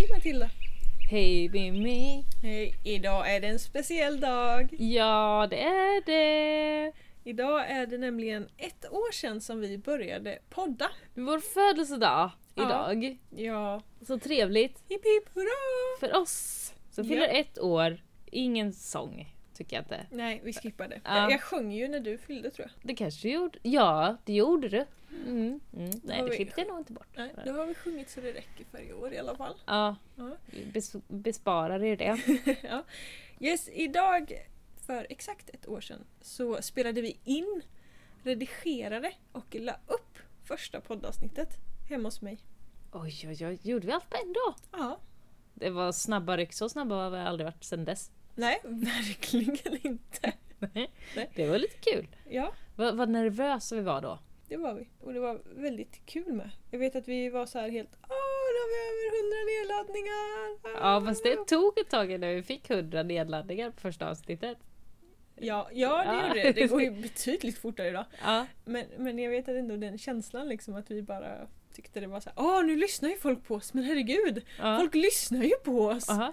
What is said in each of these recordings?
Hej Matilda! Hej Mimmi! Hej! Idag är det en speciell dag. Ja, det är det! Idag är det nämligen ett år sedan som vi började podda. Det vår födelsedag Ja. idag. Ja, Så trevligt hipp hipp hurra! för oss som fyller Ja. ett år. Ingen sång, tycker jag inte. Nej, vi skippade. Ja. Jag, jag sjöng ju när du fyllde tror jag. Det kanske du gjorde? Ja, det gjorde du. Mm. Mm. Nej, det klippte jag nog inte bort. Nej, nu har vi sjungit så det räcker för i år i alla fall. Ja, Ja. vi bes besparar er det. ja. Yes, idag för exakt ett år sedan så spelade vi in, redigerade och la upp första poddavsnittet hemma hos mig. Oj, oj, oj. Gjorde vi allt på en dag? Ja. Det var snabba ryck. Så snabba har vi aldrig varit sedan dess. Nej, verkligen inte. Nej. Det var lite kul. Ja, Vad, vad nervösa vi var då. Det var vi. Och det var väldigt kul med. Jag vet att vi var så här helt Åh, nu har vi över hundra nedladdningar! Ja, fast det tog ett tag innan vi fick 100 nedladdningar på första avsnittet. Ja, ja det Ja. gjorde det. Det går ju betydligt fortare idag. Ja, Men, men jag vet att ändå den känslan liksom att vi bara tyckte det var så här, Åh, nu lyssnar ju folk på oss, men herregud! ja. Folk lyssnar ju på oss! Aha,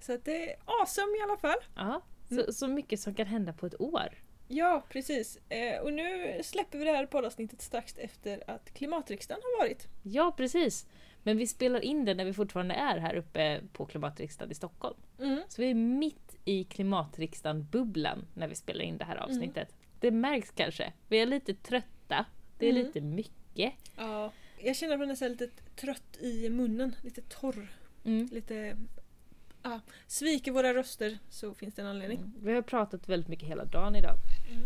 Så att det är awesome i alla fall. Mm. Så, så mycket som kan hända på ett år. Ja, precis. Eh, och nu släpper vi det här poddavsnittet strax efter att klimatriksdagen har varit. Ja, precis. Men vi spelar in det när vi fortfarande är här uppe på klimatriksdagen i Stockholm. Mm. Så vi är mitt i klimatriksdagen-bubblan när vi spelar in det här Mm. avsnittet. Det märks kanske. Vi är lite trötta. Det är Mm. lite mycket. Ja. Jag känner så här lite trött i munnen, lite torr. Mm. Lite... Ja, sviker våra röster så finns det en anledning. Mm. Vi har pratat väldigt mycket hela dagen idag. Mm.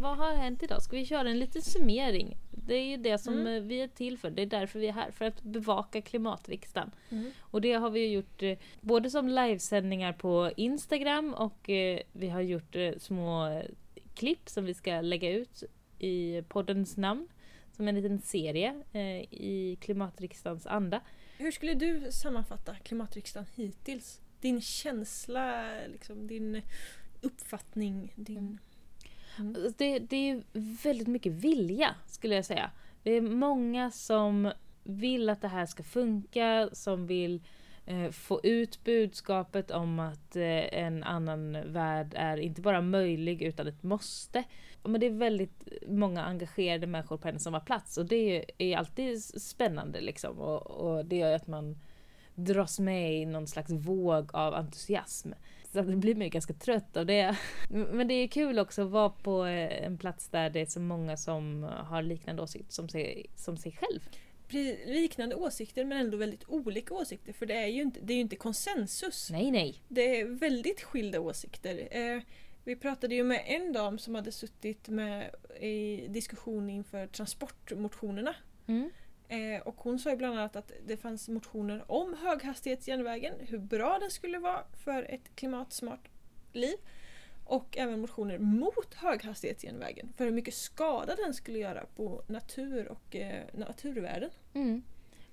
Vad har hänt idag? Ska vi köra en liten summering? Det är ju det som Mm. eh, vi är till för. Det är därför vi är här. För att bevaka klimatriksdagen. Mm. Och det har vi ju gjort eh, både som livesändningar på Instagram och eh, vi har gjort små klipp som vi ska lägga ut i poddens namn. Som en liten serie eh, i klimatriksdagens anda. Hur skulle du sammanfatta klimatriksdagen hittills? Din känsla, liksom, din uppfattning, din... Alltså, Det, det är väldigt mycket vilja skulle jag säga. Det är många som vill att det här ska funka, som vill Eh, få ut budskapet om att eh, en annan värld är inte bara möjlig utan ett måste. Men det är väldigt många engagerade människor på en samma plats och det är alltid spännande liksom och, och det gör att man dras med i någon slags våg av entusiasm. Så det blir man ju ganska trött av det. Men det är kul också att vara på eh, en plats där det är så många som har liknande åsikt som sig, som sig själv. Liknande åsikter men ändå väldigt olika åsikter för det är ju inte, det är ju inte konsensus. Nej, nej. Det är väldigt skilda åsikter. Eh, vi pratade ju med en dam som hade suttit med i diskussion inför transportmotionerna. Mm. Eh, och hon sa ju bland annat att det fanns motioner om höghastighetsjärnvägen, hur bra den skulle vara för ett klimatsmart liv. Och även motioner mot höghastighetsjärnvägen, för hur mycket skada den skulle göra på natur och eh, naturvärden. Mm.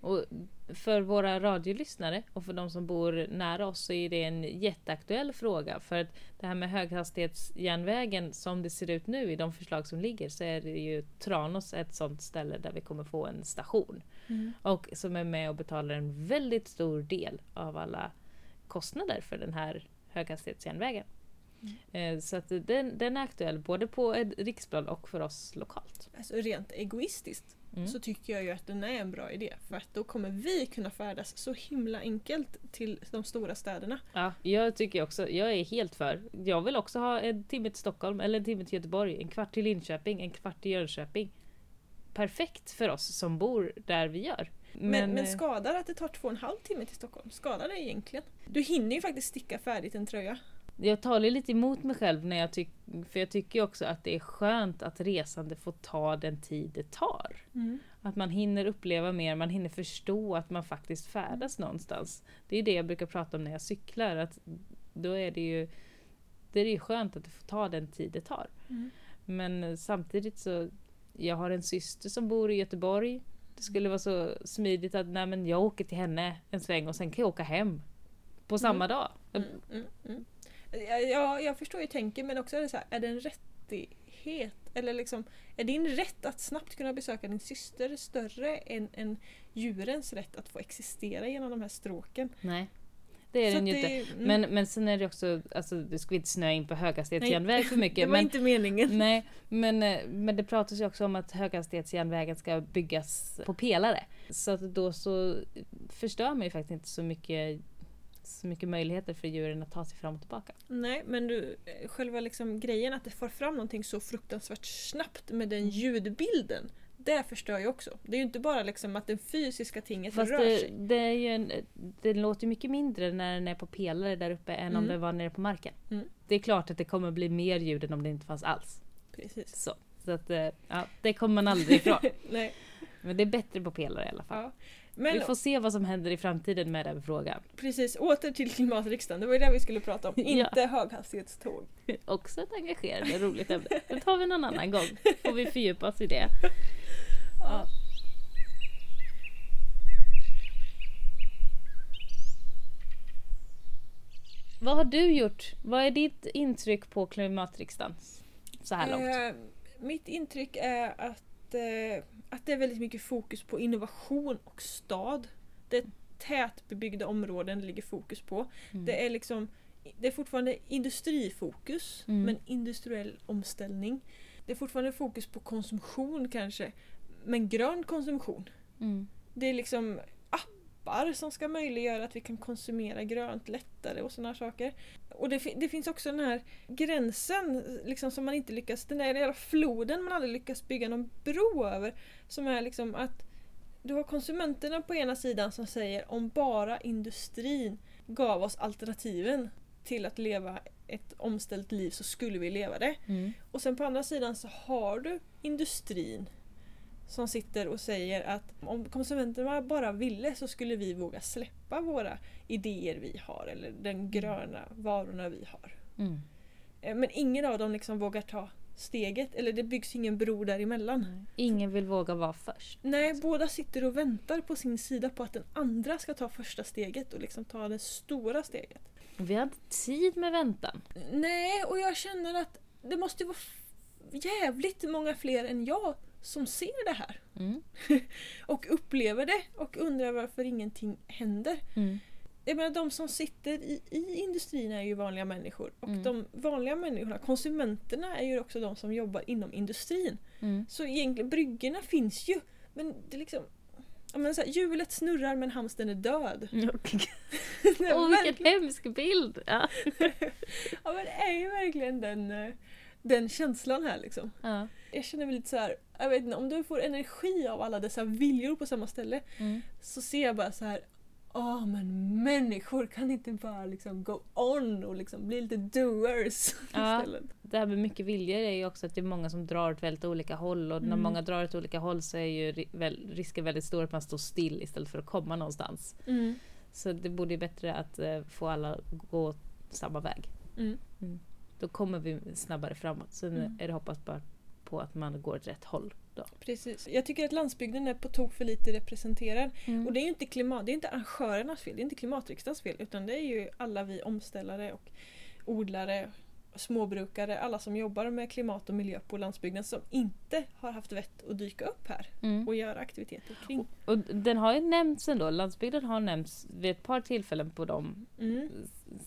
Och för våra radiolyssnare och för de som bor nära oss så är det en jätteaktuell fråga. För att det här med höghastighetsjärnvägen som det ser ut nu i de förslag som ligger så är det ju Tranås ett sånt ställe där vi kommer få en station. Och som är med och betalar en väldigt stor del av alla kostnader för den här höghastighetsjärnvägen. Eh, Så att den, den är aktuell både på riksplan och för oss lokalt. Alltså rent egoistiskt Mm. så tycker jag ju att den är en bra idé. För att då kommer vi kunna färdas så himla enkelt till de stora städerna. Ja, jag tycker också, jag är helt för. Jag vill också ha en timme till Stockholm eller en timme till Göteborg, en kvart till Linköping, en kvart till Jönköping. Perfekt för oss som bor där vi gör. Men, men, eh, skadar att det tar två och en halv timme till Stockholm? Skadar det egentligen? Du hinner ju faktiskt sticka färdigt en tröja. Jag talar lite emot mig själv när jag tycker, för jag tycker också att det är skönt att resande får ta den tid det tar. Att man hinner uppleva mer, man hinner förstå att man faktiskt färdas någonstans. Det är det jag brukar prata om när jag cyklar, att då är det ju det är ju skönt att det får ta den tid det tar. Mm. Men samtidigt så, jag har en syster som bor i Göteborg. Det skulle vara så smidigt att nej, men jag åker till henne en sväng och sen kan jag åka hem. På samma dag. Mm, mm, mm. Ja, Ja, jag förstår ju tänket men också är det så här, är det en rättighet? Eller liksom, är din rätt att snabbt kunna besöka din syster större än, än djurens rätt att få existera genom de här stråken? Nej. Det är Så den ju inte. mm. Men, men sen är det också, alltså det ska inte snöa in på höghastighetsjärnväg för mycket. det var men, inte meningen. Nej, men, eh, men det pratas ju också om att höghastighetsjärnvägen ska byggas på pelare. Så att då så förstör man ju faktiskt inte så mycket, så mycket möjligheter för djuren att ta sig fram och tillbaka. Nej, men du, eh, själva liksom grejen att det får fram någonting så fruktansvärt snabbt med Mm. den ljudbilden. Det förstör ju också. Det är ju inte bara liksom att det fysiska tinget Fast rör det, sig. det, är ju en, det låter mycket mindre när den är på pelare där uppe än om Mm. den var nere på marken. Mm. Det är klart att det kommer bli mer ljud än om det inte fanns alls. Precis. Så, så att, eh, ja, det kommer man aldrig ifrån. Nej. Men det är bättre på pelare i alla fall. Ja. Men Vi får se vad som händer i framtiden med den frågan. precis, åter till klimatriksdagen. Det var ju det vi skulle prata om. Ja. Inte höghastighetståg. Också ett engagerande och roligt ämne. Det tar vi någon annan gång. Får vi fördjupa oss i det. Ja. Vad har du gjort? Vad är ditt intryck på klimatriksdagen? Så här långt. Eh, mitt intryck är att, eh, att det är väldigt mycket fokus på innovation och stad. Det är tätbebyggda områden det ligger fokus på. Mm. Det är liksom det är fortfarande industrifokus Mm. men industriell omställning. Det är fortfarande fokus på konsumtion kanske men grön konsumtion. Mm. Det är liksom appar som ska möjliggöra att vi kan konsumera grönt lättare och sådana saker. Och det, det finns också den här gränsen liksom som man inte lyckas, den där jävla floden man aldrig lyckas bygga någon bro över. Som är liksom att du har konsumenterna på ena sidan som säger om bara industrin gav oss alternativen till att leva ett omställt liv så skulle vi leva det. Mm. Och sen på andra sidan så har du industrin som sitter och säger att om konsumenterna bara ville så skulle vi våga släppa våra idéer vi har eller den gröna varorna vi har. Mm. Eh, Men ingen av dem liksom vågar ta steget eller det byggs ingen bro däremellan. Ingen vill våga vara först. Nej, båda sitter och väntar på sin sida på att den andra ska ta första steget och liksom ta det stora steget. Vi har inte tid med väntan. Nej, och jag känner att det måste vara jävligt många fler än jag som ser det här. Mm. Och upplever det och undrar varför ingenting händer. Mm. Jag menar de som sitter i, i industrin är ju vanliga människor. Och Mm. de vanliga människorna, konsumenterna, är ju också de som jobbar inom industrin. Mm. Så egentligen, bryggorna finns ju. Men det är liksom... Menar så här, hjulet snurrar men hamstern är död. Åh verkligen- vilken hemsk bild! Ja. Ja men det är ju verkligen den, eh, den känslan här liksom. Ja. Jag känner mig lite så här, jag vet inte, om du får energi av alla dessa viljor på samma ställe Mm. så ser jag bara så här. Åh men människor kan inte bara liksom go on och liksom bli lite doers Ja. istället. Det här med mycket viljor är ju också att det är många som drar åt väldigt olika håll och när Mm. många drar åt olika håll så är ju risken väldigt stor att man står still istället för att komma någonstans. Mm. Så det borde ju bättre att eh, få alla gå samma väg. Mm. Då kommer vi snabbare framåt. Sen Mm. är det hoppas bara på att man går åt rätt håll. Då. Precis. Jag tycker att landsbygden är på tok för lite representerad. Mm. Och det är ju inte, klimat, det är inte arrangörernas fel, det är inte klimatriksdagens fel utan det är ju alla vi omställare och odlare, småbrukare, alla som jobbar med klimat och miljö på landsbygden som inte har haft vett att dyka upp här Mm. och göra aktiviteter kring. Och den har ju nämnts ändå, landsbygden har nämnts vid ett par tillfällen på de Mm.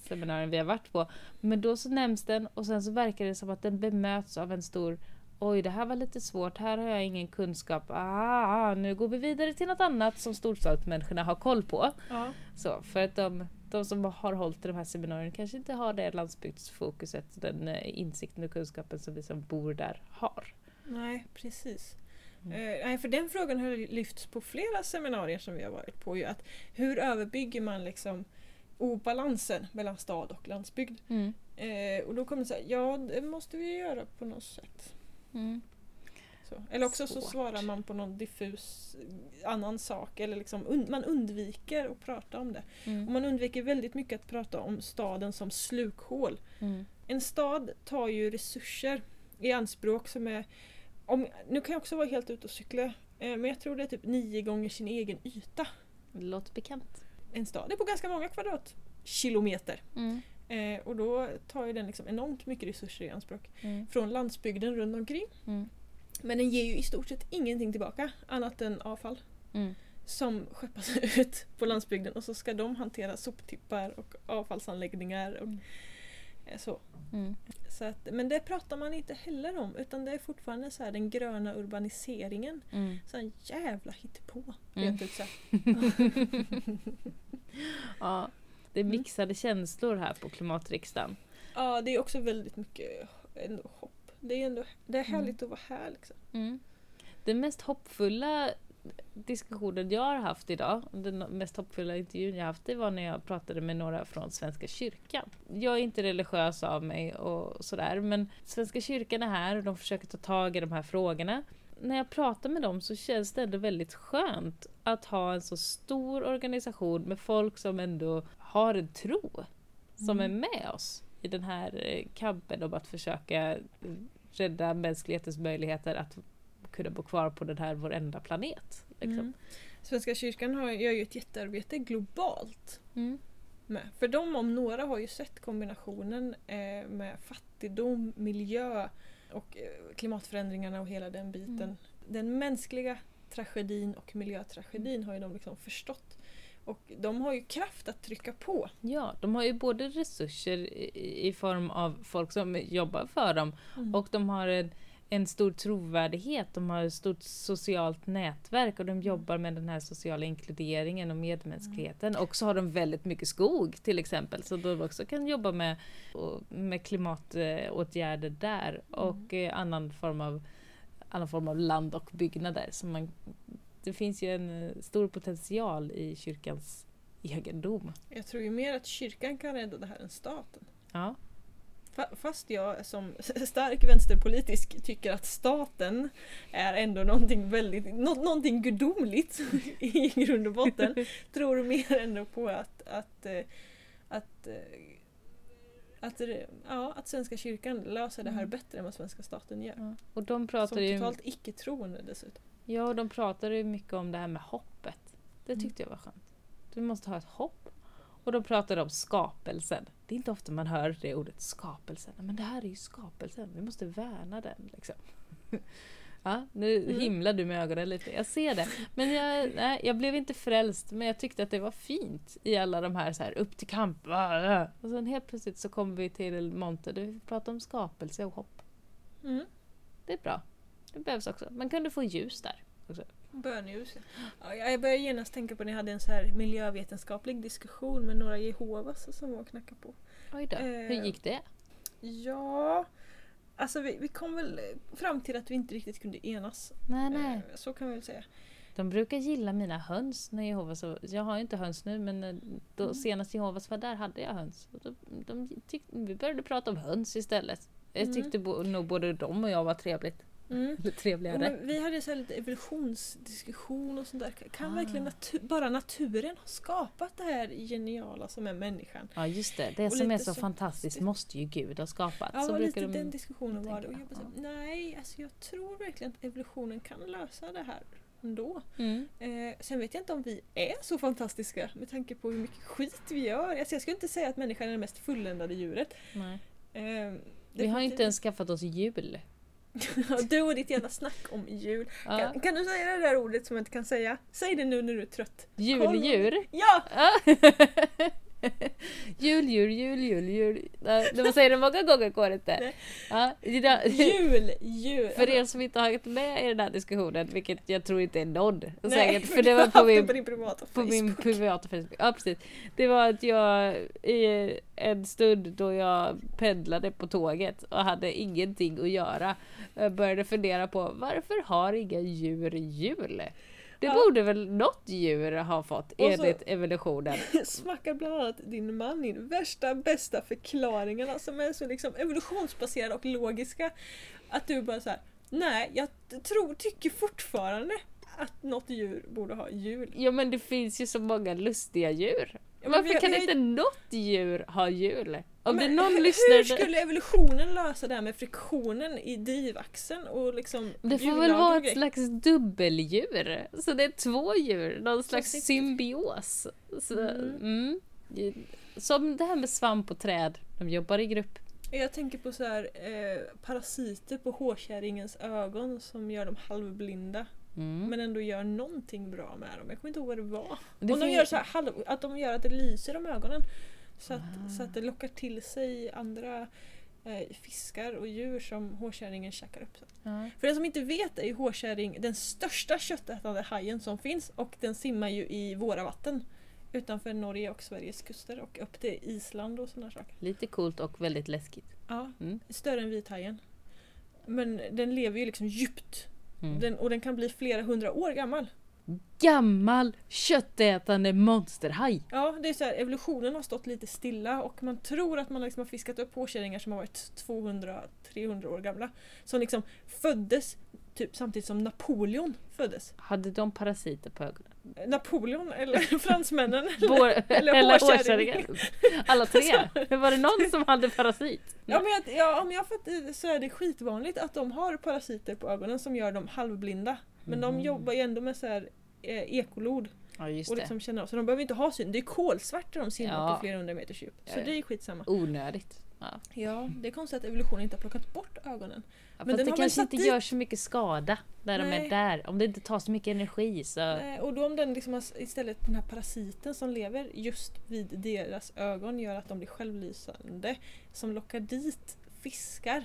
seminarier vi har varit på. Men då så nämns den och sen så verkar det som att den bemöts av en stor Oj, det här var lite svårt, här har jag ingen kunskap. Ah, nu går vi vidare till något annat som storstadsmänniskorna har koll på. Ja. Så, för att de, de som har hållit i de här seminarierna kanske inte har det landsbygdsfokuset, den eh, insikten och kunskapen som vi som bor där har. Nej, precis. Mm. Eh, för den frågan har lyfts på flera seminarier som vi har varit på. Ju, att hur överbygger man liksom obalansen mellan stad och landsbygd? Mm. Eh, och då kommer det säga, ja det måste vi göra på något sätt. Mm. Så. Eller också så Svårt. svarar man på någon diffus annan sak. Eller liksom und- man undviker att prata om det. Och Mm. man undviker väldigt mycket att prata om staden som slukhål. Mm. En stad tar ju resurser i anspråk som är... Om, nu kan jag också vara helt ute och cykla. Eh, men jag tror det är typ nio gånger sin egen yta. Det låter bekant. En stad är på ganska många kvadratkilometer. Mm. Eh, och då tar ju den liksom enormt mycket resurser i anspråk Mm. från landsbygden runt omkring. Men den ger ju i stort sett ingenting tillbaka annat än avfall. Mm. Som skeppas ut på landsbygden och så ska de hantera soptippar och avfallsanläggningar och Mm. eh, så. Mm. så att, men det pratar man inte heller om utan det är fortfarande så här den gröna urbaniseringen. Mm. Så en jävla hittepå. Mm. Ut. Ja, det är Mm. mixade känslor här på klimatriksdagen. Ja, det är också väldigt mycket ändå hopp. Det är, ändå, det är härligt att vara här liksom. Mm. Den mest hoppfulla diskussionen jag har haft idag, den mest hoppfulla intervjun jag haft, det var när jag pratade med några från Svenska kyrkan. Jag är inte religiös av mig och sådär, men Svenska kyrkan är här och de försöker ta tag i de här frågorna. När jag pratar med dem så känns det ändå väldigt skönt att ha en så stor organisation med folk som ändå har en tro, som är med oss i den här eh, kampen om att försöka rädda mänsklighetens möjligheter att kunna bo kvar på den här vår enda planet. Liksom. Mm. Svenska kyrkan har, gör ju ett jättearbete globalt. Mm. Med. För de om några har ju sett kombinationen eh, med fattigdom, miljö och eh, klimatförändringarna och hela den biten. Mm. Den mänskliga tragedin och miljötragedin har ju de liksom förstått. Och de har ju kraft att trycka på. Ja, de har ju både resurser i, i form av folk som jobbar för dem och de har en, en stor trovärdighet, de har ett stort socialt nätverk och de jobbar med den här sociala inkluderingen och medmänskligheten. Och så har de väldigt mycket skog till exempel, så de också kan jobba med, med klimatåtgärder där och eh, annan form av, annan form av land och byggnader. Så man, det finns ju en eh, stor potential i kyrkans egendom. Jag tror ju mer att kyrkan kan rädda det här än staten. Ja. Fa- Fast jag som stark vänsterpolitisk tycker att staten är ändå någonting väldigt, nå- någonting gudomligt i grund och botten. tror mer ändå på att, att, eh, att, eh, att, ja, att Svenska kyrkan löser det här Mm. bättre än vad svenska staten gör. Ja. Och de pratar Som ju... totalt icke-troende dessutom. Ja, och de pratade ju mycket om det här med hoppet. Det Mm. tyckte jag var skönt. Du måste ha ett hopp. Och de pratade om skapelsen. Det är inte ofta man hör det ordet skapelsen. Men det här är ju skapelsen. Vi måste värna den. Liksom. Ja, nu Mm. himlar du med ögonen lite. Jag ser det. Men jag, nej, jag blev inte frälst. Men jag tyckte att det var fint i alla de här, så här upp till kamp. ah, ah. Och sen helt plötsligt så kommer vi till Monte där vi pratar om skapelse och hopp. Mm. Det är bra. Det behövs också. Man kunde få ljus där. Också. Bönljus. Ja, jag började genast tänka på när jag hade en så här miljövetenskaplig diskussion med några Jehovas som var och knackade på. Oj då. Hur Eh, gick det? Ja, alltså vi, vi kom väl fram till att vi inte riktigt kunde enas. Nej, nej. Eh, Så kan vi väl säga. De brukar gilla mina höns när Jehovas Jag har ju inte höns nu men eh, då, Mm. senast Jehovas var där hade jag höns. Och då, de tyck, vi började prata om höns istället. Jag Mm. tyckte bo, nog både de och jag var trevligt. Mm. Trevligare. men vi hade så här lite evolutionsdiskussion och sånt där. Kan Ah. verkligen natu- bara naturen ha skapat det här geniala som är människan? Ja just det, det Och som är så så- fantastiskt måste ju Gud ha skapat. Ja, så och lite de... den diskussionen var det. Och jag bara, så, nej, alltså jag tror verkligen att evolutionen kan lösa det här ändå. Mm. Eh, sen vet jag inte om vi är så fantastiska med tanke på hur mycket skit vi gör. Alltså jag skulle inte säga att människan är det mest fulländade djuret. Nej. Eh, Vi har ju inte ens skaffat oss jul. du och ditt jävla snack om jul. Ja. Kan, kan du säga det där ordet som jag inte kan säga? Säg det nu när du är trött. Juldjur. Ja! jul, jul, jul, jul, jul. Man säger det många gånger går inte. Ja, Jul! Jul! För er som inte har hängt med i den här diskussionen, vilket jag tror inte är någon. Nej, säkert, för det var på min, på din privata på min Facebook. privata Facebook. Ja precis. Det var att jag i en stund då jag pendlade på tåget och hade ingenting att göra eh, började fundera på varför har inga djur jul? Det Ja. borde väl något djur ha fått enligt evolutionen. Smackar bland annat din man in värsta bästa förklaringarna som är så liksom evolutionsbaserade och logiska. Att du bara så här. nej jag tror, tycker fortfarande att något djur borde ha jul. Ja men det finns ju så många lustiga djur. Ja, Varför vi- kan vi- inte något djur ha jul? Om det Men någon hur, lyssnare... hur skulle evolutionen lösa det här med friktionen i drivaxeln och liksom Det får väl vara ett slags dubbeldjur. Så det är två djur, någon slags Klassiskt. symbios. Så, Mm. mm. som det här med svamp och träd. De jobbar i grupp. Jag tänker på så här, eh, parasiter på hårkärringens ögon som gör dem halvblinda. Mm. Men ändå gör någonting bra med dem. Jag kommer inte ihåg vad det var. Det Om de gör så här att de gör att det lyser om ögonen. Så att, Ah. så att det lockar till sig andra eh, fiskar och djur som hårkärringen käkar upp. Ja. För den som inte vet är hårkärring den största köttätande hajen som finns och den simmar ju i våra vatten. Utanför Norge och Sveriges kuster och upp till Island och sådana saker. Lite coolt och väldigt läskigt. Ja, Mm. större än vithajen. Men den lever ju liksom djupt. Mm. Den, och den kan bli flera hundra år gammal. Gammal köttätande monsterhaj. Ja, det är så här, evolutionen har stått lite stilla och man tror att man liksom har fiskat upp hårkärringar som har varit 200-300 år gamla. Som liksom föddes typ samtidigt som Napoleon föddes. Hade de parasiter på ögonen? Napoleon eller fransmännen. Vår, eller eller? Alla tre? Var det någon som hade parasit? Ja, men jag, ja, om jag fattar så är det skitvanligt att de har parasiter på ögonen som gör dem halvblinda. Men de Mhm. jobbar ju ändå med så här, eh, ekolod Ja och det. liksom känner av. Så de behöver inte ha syn. Det är kolsvart när de simmar Ja. på flera hundra meters djup. Så ja. det är skitsamma. Onödigt. Ja. Ja, det är konstigt att evolutionen inte har plockat bort ögonen. Ja, Men den det kanske inte dit- gör så mycket skada de Nej. är där. Om det inte tar så mycket energi så... Eh, Och då om den liksom har, istället den här parasiten som lever just vid deras ögon gör att de blir självlysande. Som lockar dit fiskar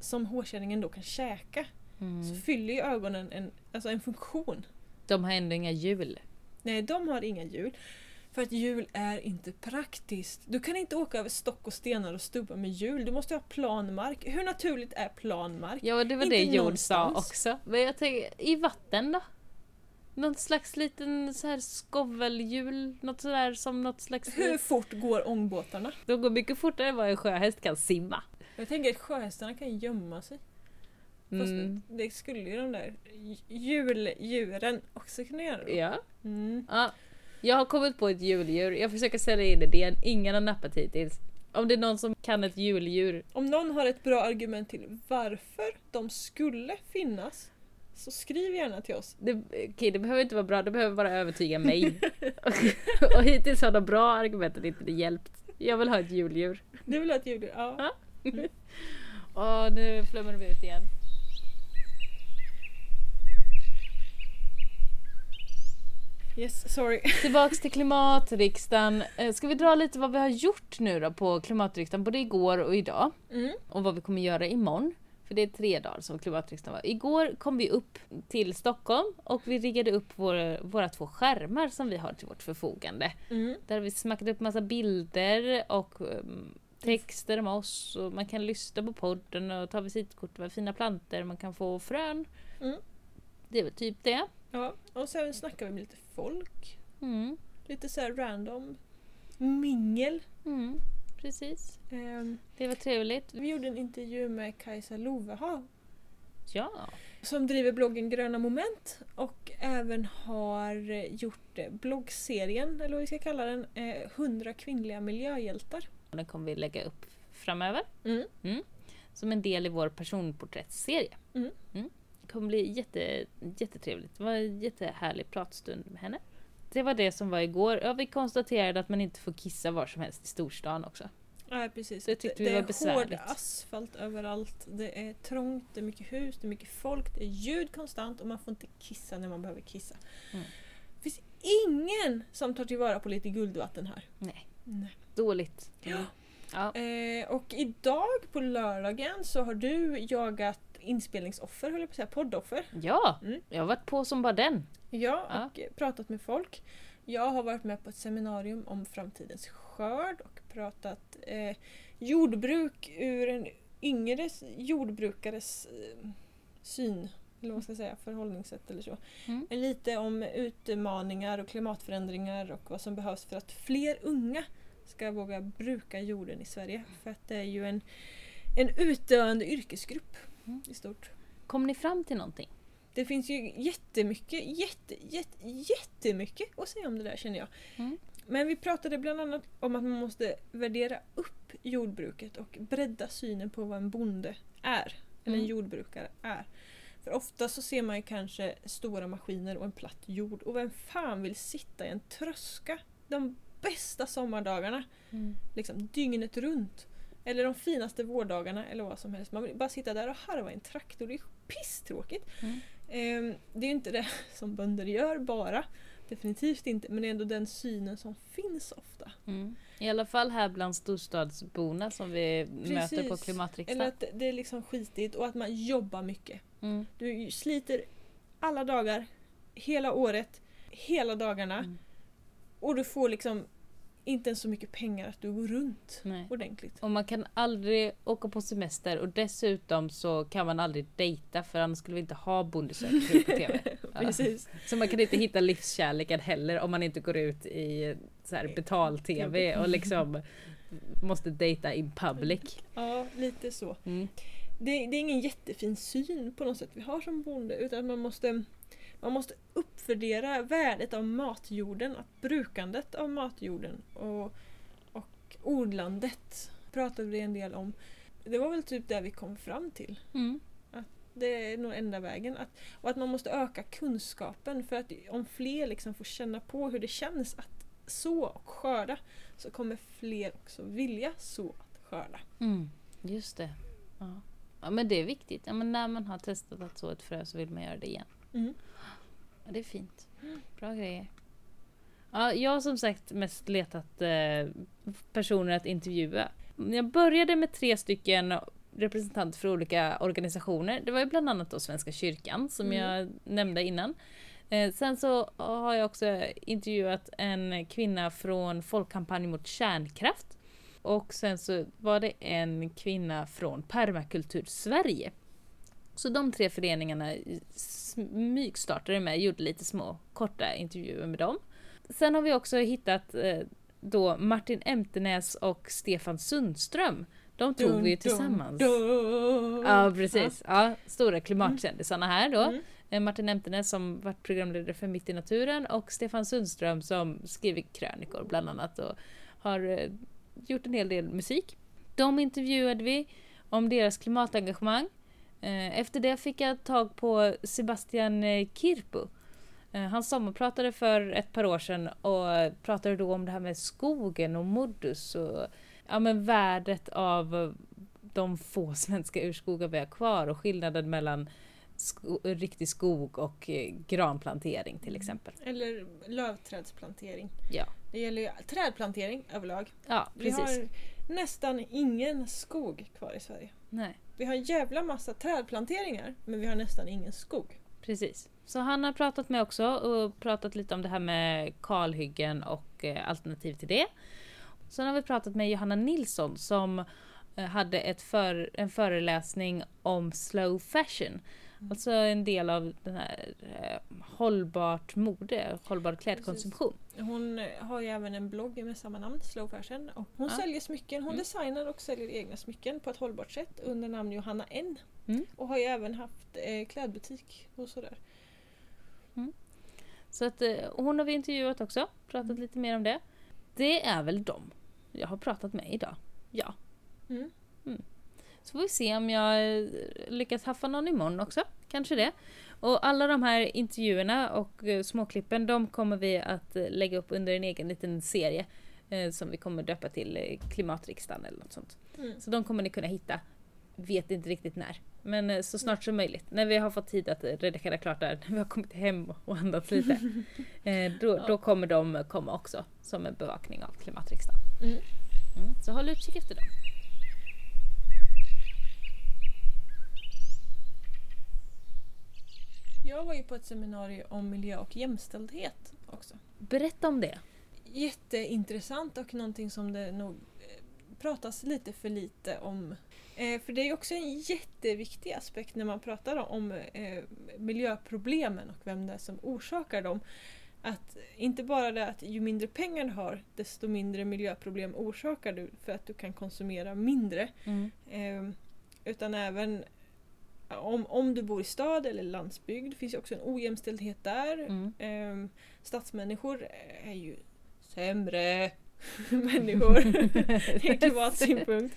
som hårkärringen då kan käka. Så Mm. fyller ju ögonen en, alltså en funktion. De har ändå inga hjul. Nej, de har inga hjul. För att hjul är inte praktiskt. Du kan inte åka över stock och stenar och stubbar med hjul. Du måste ha plan mark. Hur naturligt är plan mark? Ja, det var Inte det Jord sa också. Men jag tänker, i vatten då? Någon slags liten så här skovelhjul, något sådär som något slags... Hur fort går ångbåtarna? De går mycket fortare än vad en sjöhäst kan simma. Jag tänker att sjöhästarna kan gömma sig. Fast Mm. det skulle ju de där juldjuren också kunna göra. Ja. Mm. ja. Jag har kommit på ett juldjur, jag försöker sälja in idén, ingen har nappat hittills. Om det är någon som kan ett juldjur. Om någon har ett bra argument till varför de skulle finnas så skriv gärna till oss. Det, okej, det behöver inte vara bra, det behöver bara övertyga mig. och hittills har de bra argumenten inte hjälpt. Jag vill ha ett juldjur. Du vill ha ett juldjur? Ja. Ja. Åh, nu flummar vi ut igen. Yes, sorry. Tillbaks till klimatriksdagen. Eh, Ska vi dra lite vad vi har gjort nu då på klimatriksdagen, både igår och idag? Mm. Och vad vi kommer göra imorgon. För det är tre dagar som klimatriksdagen var. Igår kom vi upp till Stockholm och vi riggade upp våra, våra två skärmar som vi har till vårt förfogande. Mm. Där har vi smackat upp massa bilder och um, texter om oss och man kan lyssna på podden och ta visitkort med fina planter, man kan få frön. Mm. Det är väl typ det. Ja, och sen snackar vi med lite folk. Mm. Lite så här random mingel. Mm. Precis. Ehm, Det var trevligt. vi gjorde en intervju med Kajsa Lovehav Ja. som driver bloggen Gröna Moment och även har eh, gjort eh, bloggserien, eller vad vi ska kalla den, eh, 100 kvinnliga miljöhjältar. Den kommer vi lägga upp framöver. Mm. Som en del i vår personporträttserie. Mm. Det kommer bli jätte, jättetrevligt. Det var en jättehärlig pratstund med henne. Det var det som var igår. Ja, vi konstaterade att man inte får kissa var som helst i storstan också. Nej precis. Det tyckte vi det var är besvärligt. hård asfalt överallt. Det är trångt, det är mycket hus, det är mycket folk, det är ljud konstant och man får inte kissa när man behöver kissa. Mm. Det finns ingen som tar tillvara på lite guldvatten här. Nej. Nej. Dåligt. Ja. Ja. Eh, och idag på lördagen så har du jagat inspelningsoffer, höll jag på att säga, poddoffer. ja, Mm. jag har varit på som bara den. Ja, Ja. och pratat med folk. Jag har varit med på ett seminarium om framtidens skörd och pratat eh, jordbruk ur en yngre jordbrukares eh, syn, eller vad man ska säga, förhållningssätt eller så. Mm. Lite om utmaningar och klimatförändringar och vad som behövs för att fler unga ska våga bruka jorden i Sverige. För att det är ju en, en utdöende yrkesgrupp Mm. i stort. Kom ni fram till någonting? Det finns ju jättemycket, jätte, jätte, jättemycket att säga om det där känner jag. Mm. Men vi pratade bland annat om att man måste värdera upp jordbruket och bredda synen på vad en bonde är. Eller en Mm. jordbrukare är. För ofta så ser man ju kanske stora maskiner och en platt jord. Och vem fan vill sitta i en tröska de bästa sommardagarna. Mm. Liksom dygnet runt. Eller de finaste vårdagarna eller vad som helst. Man vill bara sitta där och harva i en traktor. Det är pisstråkigt. Mm. Ehm, det är ju inte det som bönder gör bara. Definitivt inte. Men det är ändå den synen som finns ofta. Mm. I alla fall här bland storstadsborna som vi möter på Precis. klimatriksdagen. Eller att det är liksom skitigt och att man jobbar mycket. Mm. Du sliter alla dagar, hela året, hela dagarna. Mm. Och du får liksom inte ens så mycket pengar att du går runt Nej. ordentligt. Och man kan aldrig åka på semester och dessutom så kan man aldrig dejta för annars skulle vi inte ha bondesökare på TV. Ja. Precis. Så man kan inte hitta livskärleken heller om man inte går ut i betal-TV och liksom måste dejta in public. Ja, lite så. Mm. Det, det är ingen jättefin syn på något sätt vi har som bonde utan man måste man måste uppvärdera värdet av matjorden, att brukandet av matjorden och, och odlandet pratade vi en del om. Det var väl typ det vi kom fram till. Mm. Det är nog enda vägen. Att, och att man måste öka kunskapen för att om fler liksom får känna på hur det känns att så och skörda så kommer fler också vilja så att skörda. Mm. Just det. Ja. ja men det är viktigt. Ja, men när man har testat att så ett frö så vill man göra det igen. Mm. Ja, det är fint. Bra grejer. Ja, jag har som sagt mest letat eh, personer att intervjua. Jag började med tre stycken representanter för olika organisationer. Det var ju bland annat då Svenska kyrkan som Mm. jag nämnde innan. Eh, sen så har jag också intervjuat en kvinna från Folkkampanj mot kärnkraft. Och sen så var det en kvinna från Permakultur Sverige. Så de tre föreningarna smygstartade med, gjorde lite små korta intervjuer med dem. Sen har vi också hittat eh, då Martin Emtenäs och Stefan Sundström. De tog vi ju tillsammans. Ja precis, ja, stora klimatkändisarna här då. Mm. Eh, Martin Emtenäs som varit programledare för Mitt i naturen och Stefan Sundström som skriver krönikor bland annat och har eh, gjort en hel del musik. De intervjuade vi om deras klimatengagemang. Eh, Efter det fick jag tag på Sebastian eh, Kirpu. Eh, Han sommarpratade för ett par år sedan och pratade då om det här med skogen och modus och ja, men värdet av de få svenska urskogar vi har kvar och skillnaden mellan sko- riktig skog och granplantering till exempel. Eller lövträdsplantering. Ja, Det gäller ju trädplantering överlag. ja Vi precis. har nästan ingen skog kvar i Sverige. Nej, Vi har en jävla massa trädplanteringar men vi har nästan ingen skog. precis. Så han har pratat med också och pratat lite om det här med kalhyggen och eh, alternativ till det. Sen har vi pratat med Johanna Nilsson som eh, hade ett för, en föreläsning om slow fashion. Alltså en del av den här eh, hållbart mode, hållbar klädkonsumtion. Hon har ju även en blogg med samma namn, Slow Fashion. Och hon Ja. säljer smycken. Hon Mm. designar och säljer egna smycken på ett hållbart sätt under namn Johanna N. Mm. Och har ju även haft eh, klädbutik och sådär. Så att, eh, hon har vi intervjuat också, pratat lite mer om det. Det är väl dem jag har pratat med idag. Ja. Mm. Så får vi se om jag eh, lyckas haffa någon imorgon också. Kanske det. Och alla de här intervjuerna och eh, småklippen de kommer vi att eh, lägga upp under en egen liten serie. Eh, som vi kommer döpa till Klimatriksdagen eller något sånt. Mm. Så de kommer ni kunna hitta. Vet inte riktigt när. Men så snart som möjligt. När vi har fått tid att redigera klart där. När vi har kommit hem och andats lite. eh, då, då kommer de komma också. Som en bevakning av Klimatriksdagen. Mm. Mm, så håll utkik efter dem. Jag var ju på ett seminarium om miljö och jämställdhet också. Berätta om det. Jätteintressant och någonting som det nog eh, pratas lite för lite om. Eh, för det är också en jätteviktig aspekt när man pratar om eh, miljöproblemen och vem det är som orsakar dem. Att inte bara det att ju mindre pengar du har desto mindre miljöproblem orsakar du för att du kan konsumera mindre. Mm. Eh, utan även om, om du bor i stad eller landsbygd finns ju också en ojämställdhet där. Mm. Eh, stadsmänniskor är ju sämre människor ur klimatsynpunkt.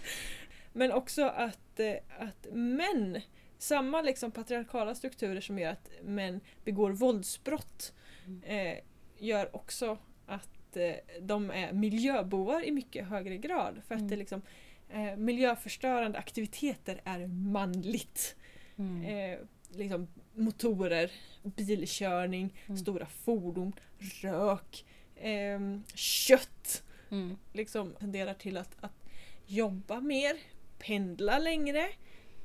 Men också att, eh, att män, samma liksom patriarkala strukturer som gör att män begår våldsbrott Mm. eh, gör också att att eh, de är miljöbovar i mycket högre grad. För att Mm. det liksom, eh, miljöförstörande aktiviteter är manligt. Mm. Eh, liksom motorer, bilkörning, Mm. stora fordon, rök, ehm, kött. Mm. Liksom tenderar till att, att jobba mer, pendla längre.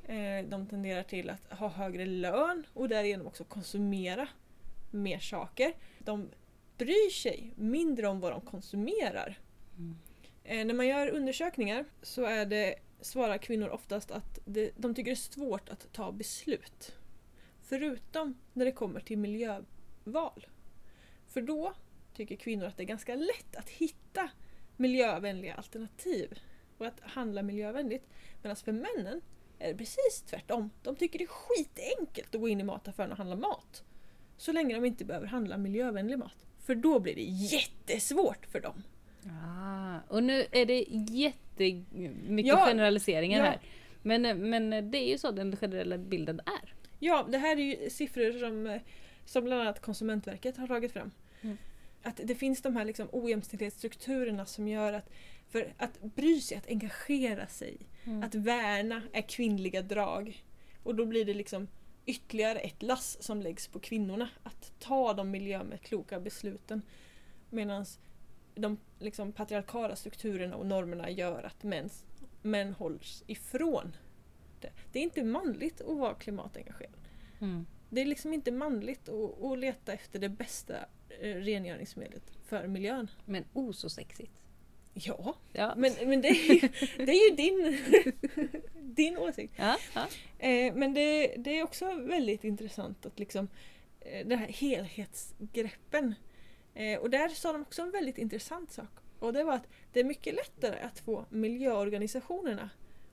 Eh, de tenderar till att ha högre lön och därigenom också konsumera mer saker. De bryr sig mindre om vad de konsumerar. Mm. Eh, när man gör undersökningar så är det, svarar kvinnor oftast att det, de tycker det är svårt att ta beslut. Förutom när det kommer till miljöval. För då tycker kvinnor att det är ganska lätt att hitta miljövänliga alternativ och att handla miljövänligt. Medan för männen är det precis tvärtom. De tycker det är skitenkelt att gå in i mataffären och handla mat. Så länge de inte behöver handla miljövänlig mat. För då blir det jättesvårt för dem. Ah, och nu är det jättemycket Ja, generaliseringar ja. här. Men, men det är ju så den generella bilden är. Ja, det här är ju siffror som, som bland annat Konsumentverket har tagit fram. Mm. Att det finns de här liksom ojämställdhetsstrukturerna som gör att för att bry sig, att engagera sig, Mm. att värna är kvinnliga drag. Och då blir det liksom ytterligare ett lass som läggs på kvinnorna. Att ta de miljömässigt kloka besluten. Medan de liksom patriarkala strukturerna och normerna gör att mäns, män hålls ifrån det. Det är inte manligt att vara klimatengagerad. Mm. Det är liksom inte manligt att, att leta efter det bästa eh, rengöringsmedlet för miljön. Men oh så sexigt. Ja, Ja. men, men det, är ju, det är ju din, din åsikt. Ja, ja. Eh, men det, det är också väldigt intressant att liksom eh, det här helhetsgreppen. Eh, och där sa de också en väldigt intressant sak. Och det var att det är mycket lättare att få miljöorganisationerna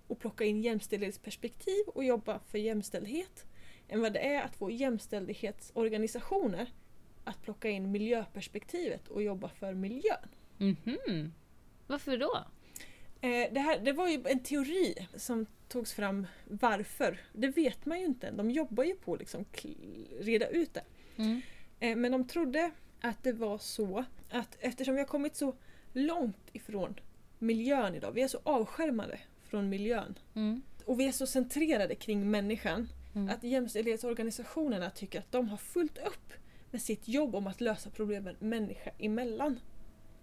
att plocka in jämställdhetsperspektiv och jobba för jämställdhet än vad det är att få jämställdhetsorganisationer att plocka in miljöperspektivet och jobba för miljön. Mhm. Varför då? Eh, det, här, det var ju en teori som togs fram varför. Det vet man ju inte. De jobbar ju på att liksom reda ut det. Mm. Eh, men de trodde att det var så att eftersom vi har kommit så långt ifrån miljön idag, vi är så avskärmade från miljön Mm. och vi är så centrerade kring människan Mm. att jämställdhetsorganisationerna tycker att de har fullt upp med sitt jobb om att lösa problemen människa emellan.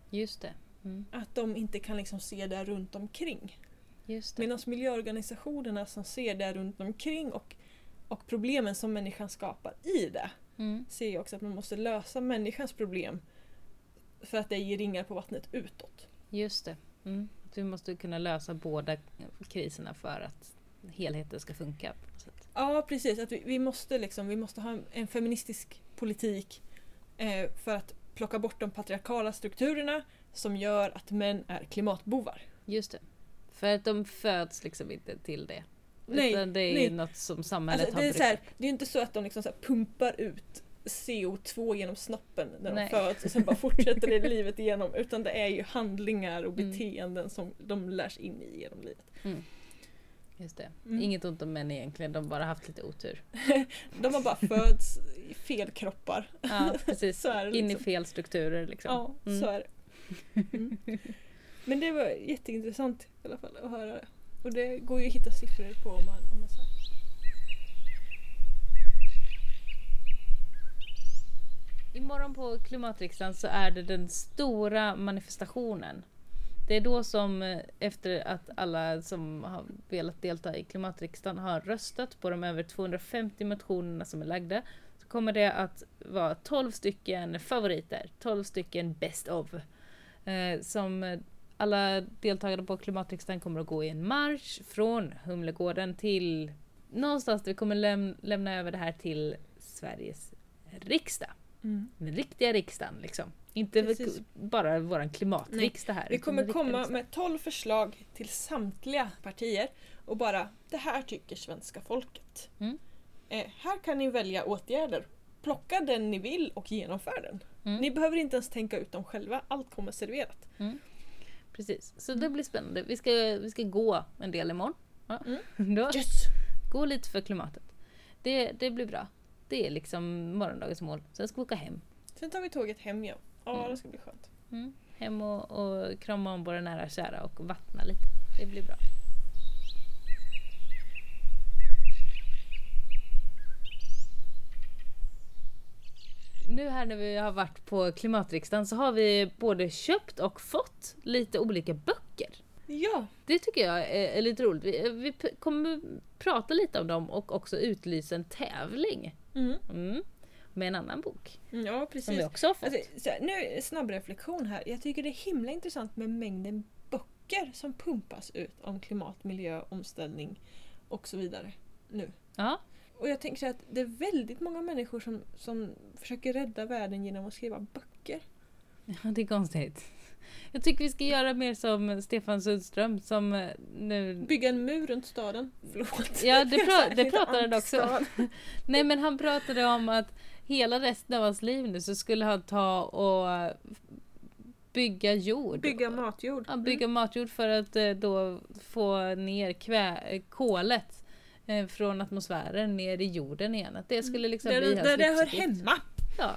Just det. Mm. Att de inte kan liksom se det runt omkring. Just det. Medan miljöorganisationerna som ser det runt omkring och, och problemen som människan skapar i det Mm. ser ju också att man måste lösa människans problem för att det ger ringar på vattnet utåt. Just det. Mm. Vi måste kunna lösa båda kriserna för att helheten ska funka. Ja precis, att vi, vi, måste, liksom, vi måste ha en, en feministisk politik eh, för att plocka bort de patriarkala strukturerna som gör att män är klimatbovar. Just det. För att de föds liksom inte till det. Nej, Utan det är nej. något som samhället Alltså, det, har är så här, det är inte så att de liksom så pumpar ut CO2 genom snoppen när de Nej. föds och sen bara fortsätter det livet igenom utan det är ju handlingar och Mm. beteenden som de lärs in i genom livet. Just det. Mm. Inget ont om män egentligen, de har bara haft lite otur. De har bara föds i fel kroppar. Ja, precis. Det In i liksom. fel strukturer liksom. Ja, Mm. så är det. Mm. Men det var jätteintressant i alla fall att höra det. Och det går ju att hitta siffror på om man, om man söker. Imorgon på klimatriksdagen så är det den stora manifestationen. Det är då som eh, efter att alla som har velat delta i klimatriksdagen har röstat på de över 250 motionerna som är lagda så kommer det att vara 12 stycken favoriter, 12 stycken best of. Eh, som alla deltagare på klimatriksdagen kommer att gå i en marsch från Humlegården till någonstans där vi kommer läm- lämna över det här till Sveriges riksdag. Mm. Den riktiga riksdagen liksom. Inte Precis. bara våran klimatriksdag här. Vi kommer komma med 12 förslag till samtliga partier och bara det här tycker svenska folket. Mm. Eh, här kan ni välja åtgärder. Plocka den ni vill och genomför den. Mm. Ni behöver inte ens tänka ut dem själva, allt kommer serverat. Precis, så det blir spännande. Vi ska, vi ska gå en del imorgon. Ja. Mm. Då, Yes! gå lite för klimatet. Det, det blir bra. Det är liksom morgondagens mål. Sen ska vi åka hem. Sen tar vi tåget hem ja. Ja, Mm. det ska bli skönt. Mm. Hem och, och krama om våra nära och kära och vattna lite. Det blir bra. Nu här när vi har varit på klimatriksdagen så har vi både köpt och fått lite olika böcker. Ja, Det tycker jag är, lite roligt. Vi, vi kommer prata lite om dem och också utlysa en tävling. mm. Mm. Med en annan bok ja som precis. vi också har fått. Alltså, nu snabb reflektion här. Jag tycker det är himla intressant med mängden böcker som pumpas ut om klimat, miljö, omställning och så vidare nu. Ja, Och jag tänker så att det är väldigt många människor som, som försöker rädda världen genom att skriva böcker. Ja, det är konstigt. Jag tycker vi ska göra mer som Stefan Sundström som eh, nu... Bygga en mur runt staden. Förlåt. Ja, det, pra- det pratade han också. Nej men han pratade om att hela resten av hans liv nu så skulle han ta och bygga jord. Bygga matjord. Ja, bygga matjord för att eh, då få ner kvä- eh, kolet från atmosfären ner i jorden igen. Att det skulle liksom Där, bli hans där det hör hemma. Ja,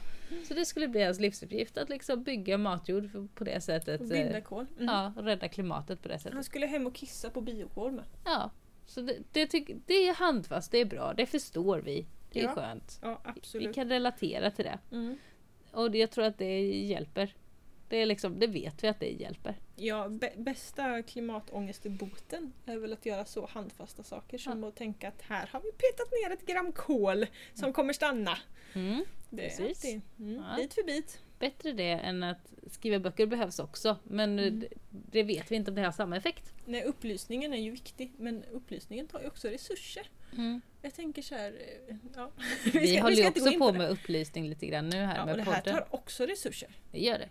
så det skulle bli hans livsuppgift att liksom bygga matjord på det sättet. Och eh, binda kol. Mm. Ja, och rädda klimatet på det Han sättet. skulle hem och kissa på biokol med. Ja, så det, det, tyck, det är handfast, det är bra, det förstår vi. Det är Ja. skönt. Ja, Vi kan relatera till det. Mm. Och det- jag tror att det hjälper. Det, är liksom, det vet vi att det hjälper. Ja, bä- bästa klimatångestboten är väl att göra så handfasta saker som att tänka att här har vi petat ner ett gram kol som kommer stanna. Mm. Det är alltid, mm, Ja. bit för bit. Bättre det än att skriva böcker behövs också. Men Mm. det, det vet vi inte om det har samma effekt. Nej, upplysningen är ju viktig men upplysningen tar ju också resurser. Jag tänker så här, eh, ja. Vi, ska- håller ju också på det. med upplysning lite grann nu här Ja, och med det här podden. tar också resurser. Det gör det.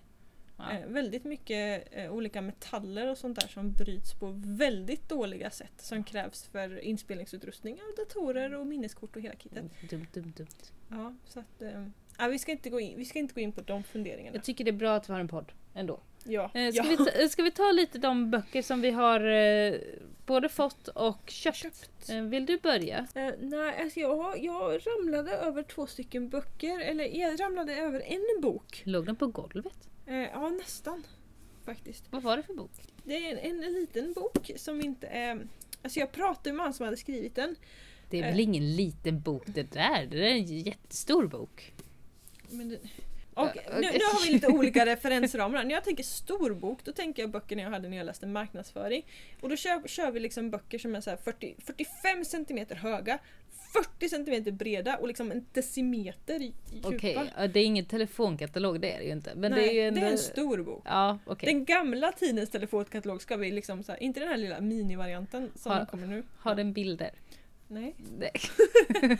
Ja. Eh, väldigt mycket eh, olika metaller och sånt där som bryts på väldigt dåliga sätt som krävs för inspelningsutrustningar, datorer och minneskort och hela kittet. Dumt, dumt, dumt. Ja, så att, eh, vi, ska inte gå in, vi ska inte gå in på de funderingarna. Jag tycker det är bra att vi har en podd ändå. Ja, Eh, Ska, ja. vi ta, ska vi ta lite de böcker som vi har eh, både fått och köpt? Köpt. Eh, vill du börja? Eh, nej, alltså jag, jag ramlade över två stycken böcker, eller jag ramlade över en bok. Låg den på golvet? Eh, ja, nästan. Faktiskt. Vad var det för bok? Det är en, en liten bok som inte är... Alltså jag pratade med han som hade skrivit den. Det är Eh. väl ingen liten bok det där? Det är en jättestor bok. Men det, Ja, nu, nu har vi lite olika referensramar. När jag tänker stor bok, då tänker jag böckerna jag hade när jag läste marknadsföring. Och då kör, kör vi liksom böcker som är så här 40, 45 cm höga, 40 cm breda och liksom en decimeter djupa. Okej, ja, det är ingen telefonkatalog, det är det ju inte. Men Nej, det är ändå... en stor bok. Ja, okej. Den gamla tidens telefonkatalog ska vi liksom så här, inte den här lilla minivarianten som Har- kommer nu. Har den bilder? Nej. Nej.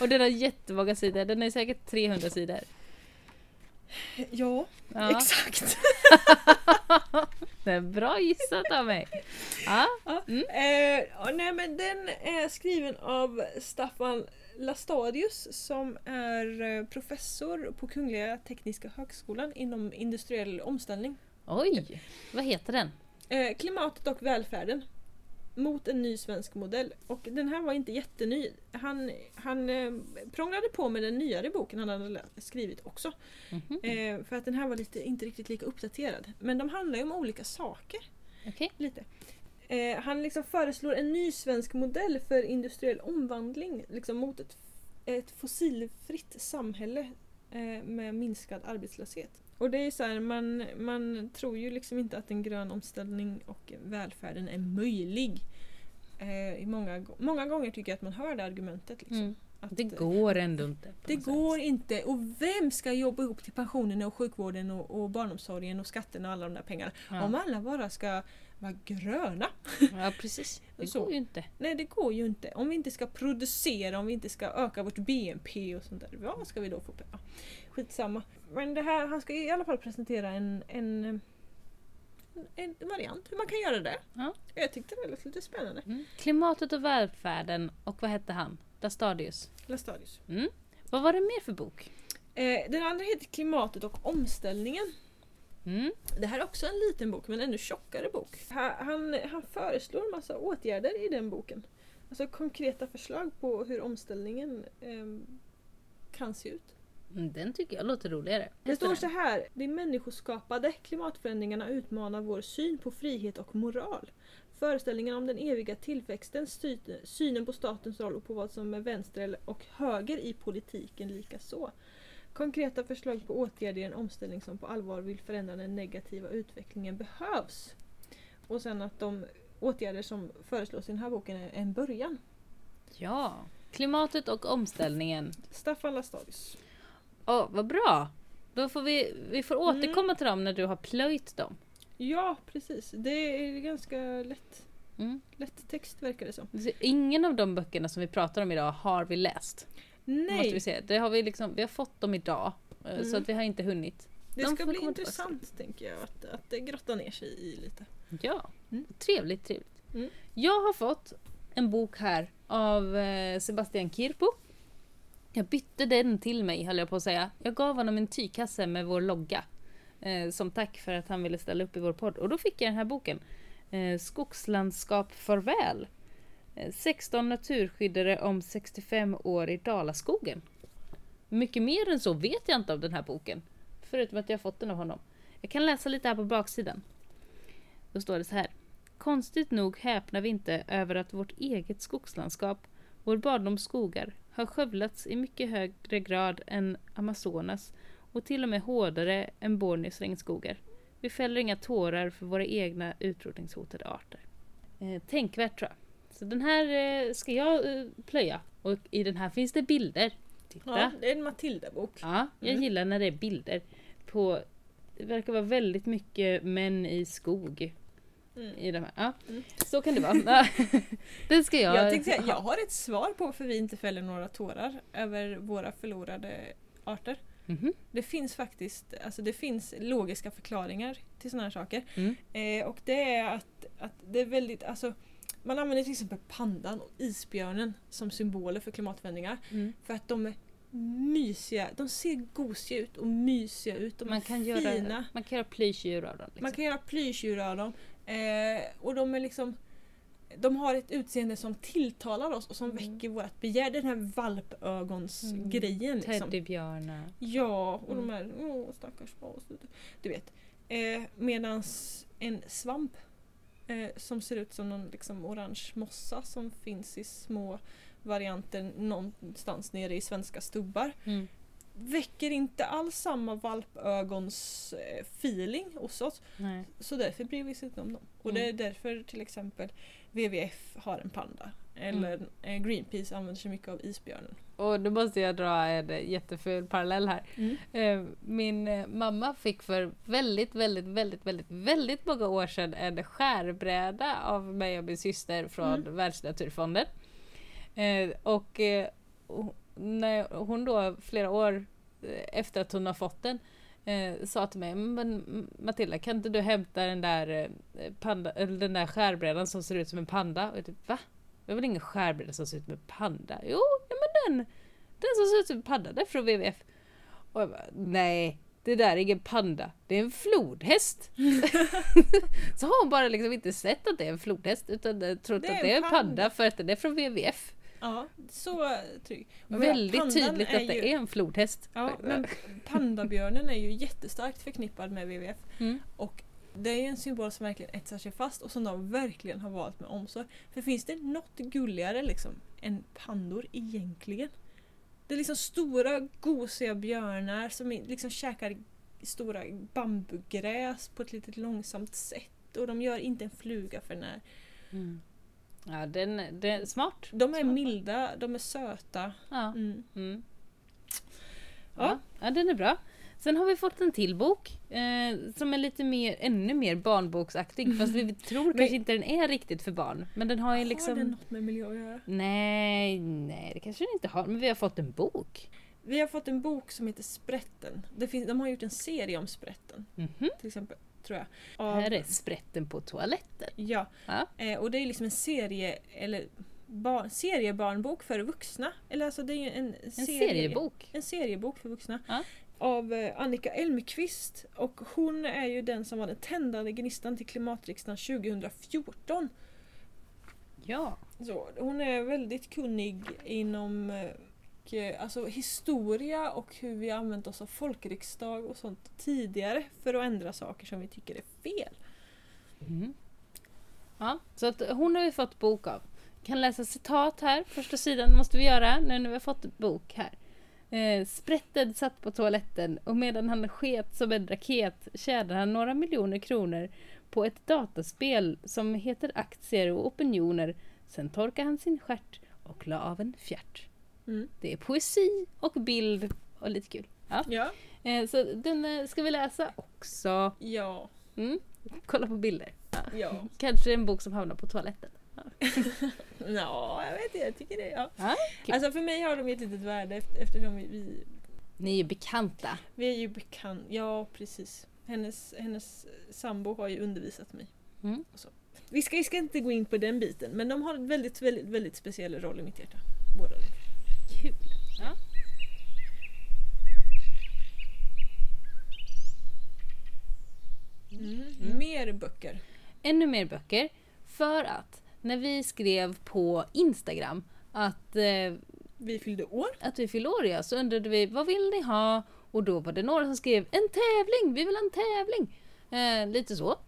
och den har jättemånga sidor, den är säkert 300 sidor. Ja, Ja, exakt. det är bra gissat av mig. Ja, Ja. Mm. Eh, ja, nej men den är skriven av Staffan Lastadius som är eh, professor på Kungliga Tekniska Högskolan inom industriell omställning. oj! Vad heter den? Eh, klimatet och välfärden mot en ny svensk modell. Och den här var inte jätteny. Han, han eh, prånglade på med den nyare boken han hade skrivit också. Mhm, Eh, för att den här var lite, inte riktigt lika uppdaterad. Men de handlar ju om olika saker. Okej. Lite. Eh, han liksom föreslår en ny svensk modell för industriell omvandling liksom mot ett, ett fossilfritt samhälle eh, med minskad arbetslöshet. Och det är så här, man, man tror ju liksom inte att en grön omställning och välfärden är möjlig. Eh, i många, många gånger tycker jag att man hör det argumentet. Liksom, Mm. att, Det eh, går ändå inte. det något sätt. går inte. Och vem ska jobba ihop till pensionerna och sjukvården och, och barnomsorgen och skatterna och alla de där pengarna? Ja. Om alla bara ska vara gröna. ja, precis. Det går ju inte. Nej det går ju inte. Om vi inte ska producera, om vi inte ska öka vårt BNP och sånt där. Vad ska vi då få pengar? Skitsamma. Men det här, han ska i alla fall presentera en, en, en variant hur man kan göra det. Ja. Jag tyckte det lät lite spännande. Mm. Klimatet och välfärden och vad hette han? Lastadius. Lastadius. Mm. Vad var det mer för bok? Eh, den andra heter Klimatet och omställningen. Mm. Det här är också en liten bok, men ännu tjockare bok. Ha- Han, han föreslår massa åtgärder i den boken. Alltså konkreta förslag på hur omställningen ehm, kan se ut. Mm, Den tycker jag låter roligare. Det står så här. De människoskapade klimatförändringarna utmanar vår syn på frihet och moral. Föreställningen om den eviga tillväxten, sy- synen på statens roll och på vad som är vänster och höger i politiken lika så. Konkreta förslag på åtgärder i en omställning som på allvar vill förändra den negativa utvecklingen behövs. Och sen att de åtgärder som föreslås i den här boken är en början. Ja. Klimatet och omställningen. Staffan Lastadius. Åh, vad bra! Då får vi, vi får Mm. återkomma till dem när du har plöjt dem. Ja, precis. Det är ganska lätt, Mm. lätt text verkar det som. Så Ingen av de böckerna som vi pratar om idag har vi läst. Måste vi Nej, se. Det har vi, liksom, vi har fått dem idag. eh, Så Mm. att vi har inte hunnit. det de ska bli intressant tänker jag att, att det grottar ner sig i lite. Ja, Mm. trevligt, trevligt. Mm. Jag har fått en bok här av eh, Sebastian Kirpo. Jag bytte den till mig höll jag på att säga. Jag gav honom en tygkasse med vår logga. Eh, som tack för att han ville ställa upp i vår podd. Och då fick jag den här boken. Eh, Skogslandskap farväl. Eh, 16 naturskyddare om 65 år i Dalaskogen. Mycket mer än så vet jag inte om den här boken. Förutom att jag har fått den av honom. Jag kan läsa lite här på baksidan. Då står det så här. Konstigt nog häpnar vi inte över att vårt eget skogslandskap, vår barndoms skogar, har skövlats i mycket högre grad än Amazonas och till och med hårdare än Borneos regnskogar. Vi fäller inga tårar för våra egna utrotningshotade arter. Eh, tänkvärt tror jag. Så den här eh, ska jag eh, plöja. Och i den här finns det bilder. Titta! Ja, det är en Matilda-bok. Ja, jag Mm. gillar när det är bilder på... Det verkar vara väldigt mycket män i skog Mm. i de här. Ja, Mm. så kan det vara. Det ska jag... Jag tänkte säga, jag har ett svar på varför vi inte fäller några tårar över våra förlorade arter. Mhm. Det finns faktiskt alltså det finns logiska förklaringar till sådana här saker. Mm. Eh, och det är att, att det är väldigt, alltså man använder till exempel pandan och isbjörnen som symboler för klimatförändringar. Mm. För att de är mysiga, de ser gosiga ut och mysiga ut. De Man, är kan fina. göra, man kan göra plyschdjur av dem. Liksom. Man kan göra plyschdjur av dem. Eh, och de är liksom de har ett utseende som tilltalar oss och som Mm. väcker vårt begär. Den här valpögonsgrejen. Liksom. Teddybjörnar. Ja, och de Mm. här åh stackars vas. Du vet. Eh, medans en svamp eh, som ser ut som någon liksom, orange mossa som finns i små varianter någonstans nere i svenska stubbar Mm. Väcker inte alls samma valpögons eh, feeling hos oss. Nej. Så därför bryr vi oss inte om dem. Och det är därför till exempel WWF har en panda. Eller eh, Greenpeace använder sig mycket av isbjörnen. Och då måste jag dra en jätteful parallell här. Eh, Min eh, mamma fick för väldigt, väldigt, väldigt, väldigt, väldigt många år sedan en skärbräda av mig och min syster från Mm. Världsnaturfonden. Eh, Och eh, när hon då flera år eh, efter att hon har fått den eh, sa till mig men Matilda kan inte du hämta den där, eh, panda, eller den där skärbrädan som ser ut som en panda? Och jag typ va? Det är väl ingen skärbräda som ser ut som en panda? Jo, ja, men den! Den som ser ut som en panda, den är från WWF. Och jag bara, nej, det där är ingen panda, det är en flodhäst. så har hon bara liksom inte sett att det är en flodhäst utan eh, trott att det är en panda, panda. för att den är från WWF. Ja, så trygg. Väldigt tydligt att det ju- är en flodhäst. Ja, men pandabjörnen är ju jättestarkt förknippad med WWF. Mm. Och det är en symbol som verkligen etsar sig fast och som de verkligen har valt med omsorg. För finns det något gulligare liksom än pandor egentligen? Det är liksom stora gosiga björnar som liksom käkar stora bambugräs på ett lite långsamt sätt. Och de gör inte en fluga för när. Mm. Ja, den, den smart. De är Smart. milda, de är söta. Ja. Mm. Mm. Ja. Ja. den är bra. Sen har vi fått en till bok eh, som är lite mer, ännu mer barnboksaktig fast vi tror kanske inte den är riktigt för barn. Men den har ju liksom... Har det något med miljö att göra? Nej, nej det kanske den inte har. Men vi har fått en bok. Vi har fått en bok som heter Sprätten. Det finns, de har gjort en serie om sprätten Mhm. till exempel. Tror jag. Av- här är sprätten på toaletten. Ja, Ja. eh, och det är liksom en serie eller bar, seriebarnbok för vuxna. Eller alltså det är en, En serie, seriebok. En seriebok för vuxna. Ja. Av eh, Annika Elmqvist. Och hon är ju den som var den tändande gnistan till klimatriksdagen 2014. Ja. Så, hon är väldigt kunnig inom eh, och eh, alltså historia och hur vi har använt oss av folkriksdag och sånt tidigare för att ändra saker som vi tycker är fel. Mm. Ja, så att hon har vi fått bok av. Kan läsa citat här, första sidan måste vi göra nu när vi har fått bok här. Eh, Sprätted satt på toaletten och medan han sket som en raket tjänade han några miljoner kronor på ett dataspel som heter Aktier och opinioner. Sen torkade han sin stjärt och la av en fjärt. Mm. Det är poesi och bild och lite kul. Ja. Ja. Eh, så den eh, ska vi läsa också. Ja. Mm. Kolla på bilder. Ja. Ja. Kanske en bok som hamnar på toaletten. Ja, jag vet inte. Jag tycker det. Ja. Ja, kul. Alltså för mig har de ett litet värde eft- eftersom vi, vi, Ni är ju bekanta. vi är ju bekant. Ja, precis. Hennes, hennes sambo har ju undervisat mig. Mm. Vi, ska, vi ska inte gå in på den biten men de har en väldigt, väldigt, väldigt speciell roll i mitt hjärta. Båda de. Kul. Ja. Mm. Mer böcker. Ännu mer böcker. För att när vi skrev på Instagram att, eh, Vi fyllde år. att vi fyller år ja, så undrade vi vad vill ni ha? Och då var det några som skrev en tävling, vi vill ha en tävling. Eh, lite så.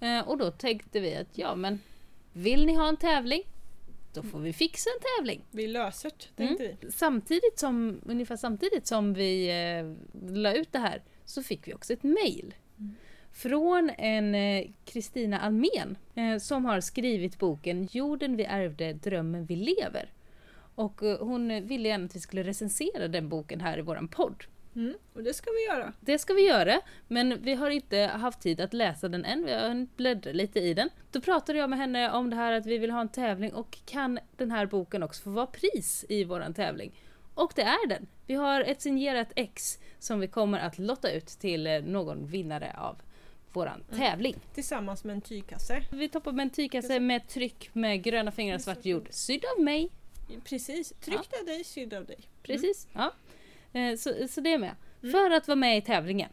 Eh, och då tänkte vi att ja men vill ni ha en tävling? Då får vi fixa en tävling. Vi löser det, tänkte Mm. vi. Samtidigt som, ungefär samtidigt som vi eh, la ut det här så fick vi också ett mail. Mm. Från en eh, Kristina Almen eh, som har skrivit boken Jorden vi ärvde, drömmen vi lever. Och eh, hon ville gärna att vi skulle recensera den boken här i våran podd. Mm. Och det ska vi göra. Det ska vi göra, men vi har inte haft tid att läsa den än. Vi har hunnit bläddra lite i den. Då pratade jag med henne om det här att vi vill ha en tävling och kan den här boken också få vara pris i våran tävling? Och det är den! Vi har ett signerat ex som vi kommer att lotta ut till eh, någon vinnare av våran tävling. Tillsammans med en tygkasse. Vi toppar med en tygkasse med tryck med gröna fingrar och svart jord. Sydd av mig. Precis. Tryckt av dig, sydd av dig. Precis. Ja. Eh, Så, så det är med. För att vara med i tävlingen.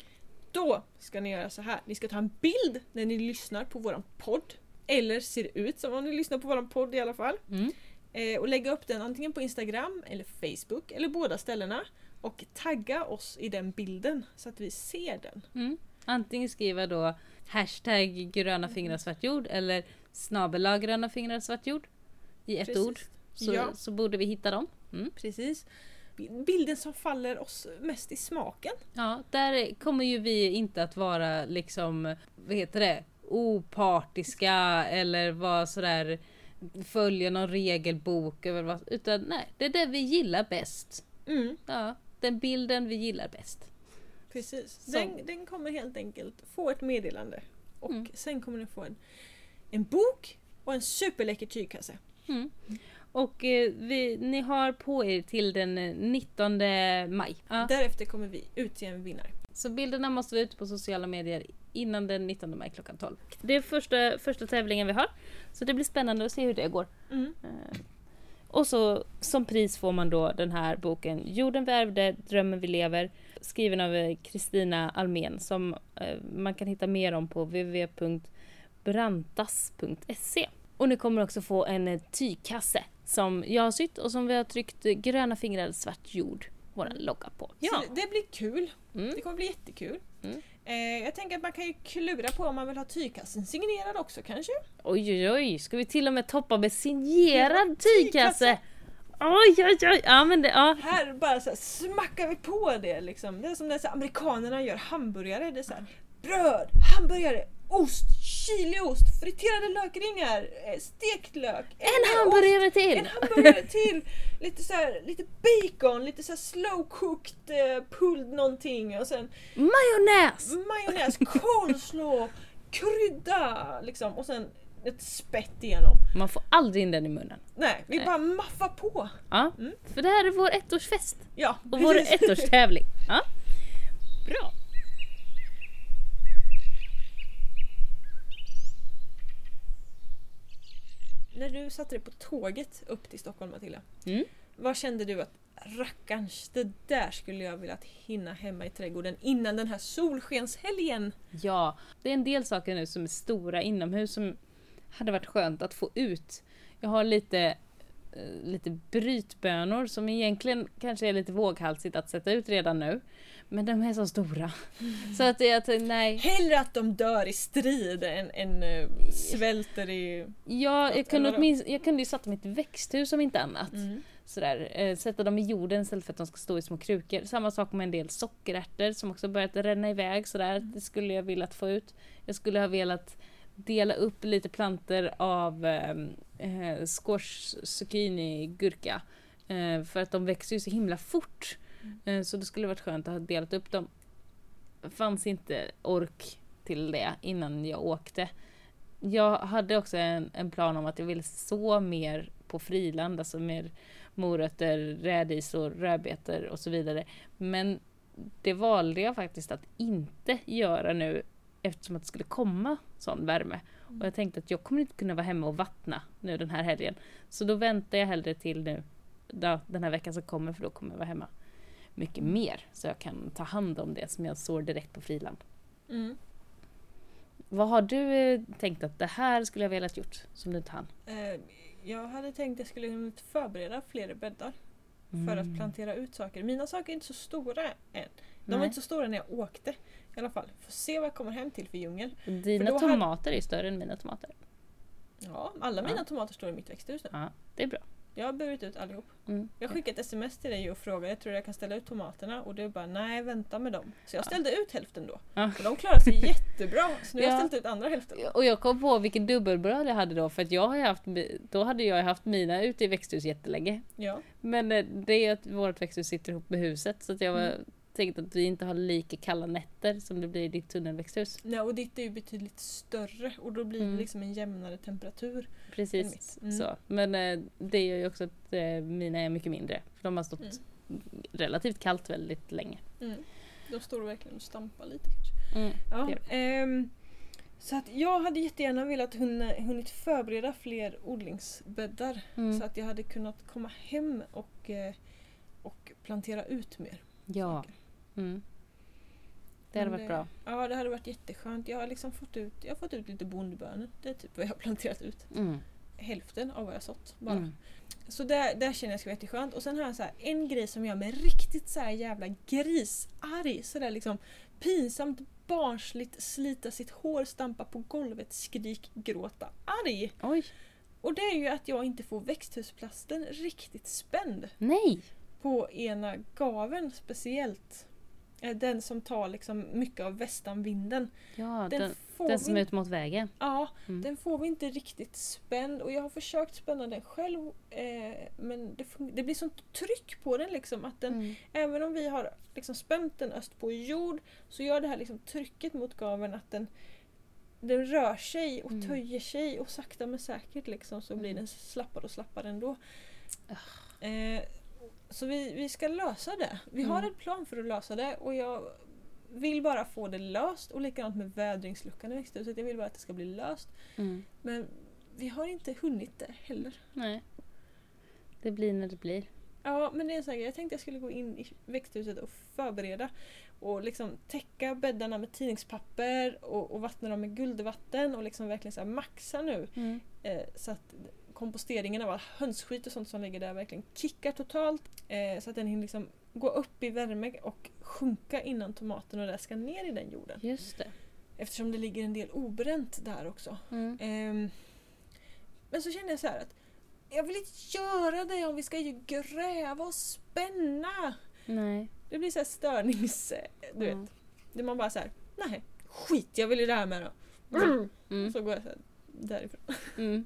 Då ska ni göra så här. Ni ska ta en bild när ni lyssnar på våran podd. Eller ser ut som om ni lyssnar på våran podd i alla fall. Mm. Eh, och lägga upp den antingen på Instagram eller Facebook eller båda ställena. Och tagga oss i den bilden så att vi ser den. Mm. Antingen skriva då hashtag gröna fingrar svart jord eller snabel gröna fingrar svart jord i ett Precis. ord. Så, Ja. så borde vi hitta dem. Mm. Precis. Bilden som faller oss mest i smaken. Ja, där kommer ju vi inte att vara liksom, vad heter det, opartiska eller vara sådär följa någon regelbok över vad, utan nej, det är det vi gillar bäst. Mm, Ja, den bilden vi gillar bäst. Precis. Som- Den, den kommer helt enkelt få ett meddelande. Och Mm. sen kommer den få en, en bok och en superläcker tygkasse. Mm. Och eh, vi, ni har på er till den eh, 19 maj. Ja. Därefter kommer vi utse en vinnare. Så bilderna måste vara ute på sociala medier innan den 19 maj klockan 12. Det är första, första tävlingen vi har. Så det blir spännande att se hur det går. Mm. Eh, Och så som pris får man då den här boken Jorden vi ärvde, drömmen vi lever. Skriven av eh, Kristina Almen som eh, man kan hitta mer om på www.brantas.se. Och ni kommer också få en eh, tygkasse som jag har sytt och som vi har tryckt gröna fingrar svart jord, våran logga på. Så det, blir kul. Mm. Det kommer bli jättekul. Mm. Eh, jag tänker att man kan ju klura på om man vill ha tygkassen signerad också kanske. Oj oj oj, ska vi till och med toppa med signerad Ja, tygkasse? Oj oj oj, ja men det, ja. Här bara så här, smackar vi på det liksom. Det är som när så här, amerikanerna gör hamburgare. Det är så här, bröd, hamburgare, ost, chiliost, friterade lökringar, eh, stekt lök. En hamburgare ost, till! En hamburgare till! Lite så här, lite bacon, lite så här slow cooked eh, pulled någonting och sen Majonnäs! majonnäs, coleslaw, krydda liksom och sen ett spett igenom. Man får aldrig in den i munnen. Nej, vi Nej. bara maffar på. Ja, Mm. för det här är vår ettårsfest Ja, och vår ettårstävling. Ja. Bra! När du satte dig på tåget upp till Stockholm Matilda, Mm. vad kände du att rackarns, det där skulle jag vilja hinna hemma i trädgården innan den här solskenshelgen? Ja, det är en del saker nu som är stora inomhus som hade varit skönt att få ut. Jag har lite eh, lite brytbönor som egentligen kanske är lite våghalsigt att sätta ut redan nu. Men de är så stora. Så att att, nej. Hellre att de dör i strid än, än eh, svälter i... Ja, jag kunde, åtminstone, jag kunde ju i ett växthus om inte annat. Mm. Sådär, eh, sätta dem i jorden istället för att de ska stå i små krukor. Samma sak med en del sockerärtor som också börjat ränna iväg sådär. Det skulle jag velat få ut. Jag skulle ha velat dela upp lite planter av eh, eh, squash, zucchini, gurka. Eh, för att de växer ju så himla fort. Eh, så det skulle varit skönt att ha delat upp dem. fanns inte ork till det innan jag åkte. Jag hade också en, en plan om att jag ville så mer på friland, alltså mer morötter, rädisor, rödbetor och så vidare. Men det valde jag faktiskt att inte göra nu eftersom att det skulle komma sån värme. Och jag tänkte att jag kommer inte kunna vara hemma och vattna nu den här helgen. Så då väntar jag hellre till nu då, den här veckan som kommer för då kommer jag vara hemma mycket mer. Så jag kan ta hand om det som jag sår direkt på friland. Mm. Vad har du eh, tänkt att det här skulle jag velat gjort som du inte hann? Eh, jag hade tänkt att jag skulle hunnit förbereda fler bäddar för Mm. att plantera ut saker. Mina saker är inte så stora än. De Nej. var inte så stora när jag åkte. I alla fall. Får se vad jag kommer hem till för djungel. Dina för tomater är större än mina tomater. Ja, alla mina Ja. tomater står i mitt växthus nu. Ja, det är bra. Jag har burit ut allihop. Mm. Jag skickade ett sms till dig och frågade, jag tror jag kan ställa ut tomaterna? Och du bara, nej vänta med dem. Så jag Ja. ställde ut hälften då. Ja. Och de klarade sig jättebra. Så nu har Ja. jag ställt ut andra hälften. Och jag kom på vilken dubbelbröd jag hade då för att jag har haft, då hade jag haft mina ute i växthus jättelänge. Ja. Men eh, det är att vårt växthus sitter ihop med huset så jag var, Mm. Tänkte att vi inte har lika kalla nätter som det blir i ditt tunnelväxthus. Nej, och ditt är ju betydligt större och då blir Mm. det liksom en jämnare temperatur. Precis. Mm. så. Men eh, det gör ju också att eh, mina är mycket mindre. För de har stått Mm. relativt kallt väldigt länge. Mm. De står verkligen och stampar lite kanske. Mm. Ja, ehm, så att jag hade jättegärna velat hunna, hunnit förbereda fler odlingsbäddar. Mm. Så att jag hade kunnat komma hem och, eh, och plantera ut mer. Ja. saker. Mm. Det hade Men varit bra. Ja, det hade varit jätteskönt. Jag har liksom fått ut, jag har fått ut lite bondbönor. Det är typ vad jag har planterat ut. Mm. Hälften av vad jag sått bara. Mm. Så där, där känner jag ska vara jätteskönt. Och sen har jag så här, en grej som gör mig riktigt så jävla grisarg. Sådär liksom pinsamt barnsligt slita sitt hår, stampa på golvet, skrik, gråta, arg. Oj, Och det är ju att jag inte får växthusplasten riktigt spänd. nej! På ena gaven speciellt. Eh, Den som tar liksom mycket av västanvinden. Ja, Den, den, får den vi som är ut mot vägen. Ja, Mm. den får vi inte riktigt spänd och jag har försökt spänna den själv eh, men det, det blir sånt tryck på den liksom att den, Mm. även om vi har liksom spänt den öst på jord så gör det här liksom trycket mot gaven att den, den rör sig och Mm. töjer sig och sakta men säkert liksom så blir Mm. den slappare och slappare ändå. Eh, så vi, vi ska lösa det. Vi har Mm. en plan för att lösa det och jag vill bara få det löst och likadant med vädringsluckan i växthuset. Jag vill bara att det ska bli löst. Mm. Men vi har inte hunnit det heller. Nej. Det blir när det blir. Ja, men det är en sån här grej. Jag tänkte jag skulle gå in i växthuset och förbereda och liksom täcka bäddarna med tidningspapper och, och vattna dem med guldvatten och liksom verkligen så maxa nu Mm. eh, så att komposteringen av all hönsskit och sånt som ligger där verkligen kickar totalt eh, så att den hinner liksom gå upp i värme och sjunka innan tomaten och det ska ner i den jorden. Just det. Eftersom det ligger en del obränt där också. Mm. Ehm, men så kände jag så här att jag vill inte göra det om vi ska ju gräva och spänna. Nej. Det blir så här störnings... Du Mm. vet. Det man bara så här, nej skit jag vill ju det här med då. Mm. Så går jag så här, därifrån. Mm.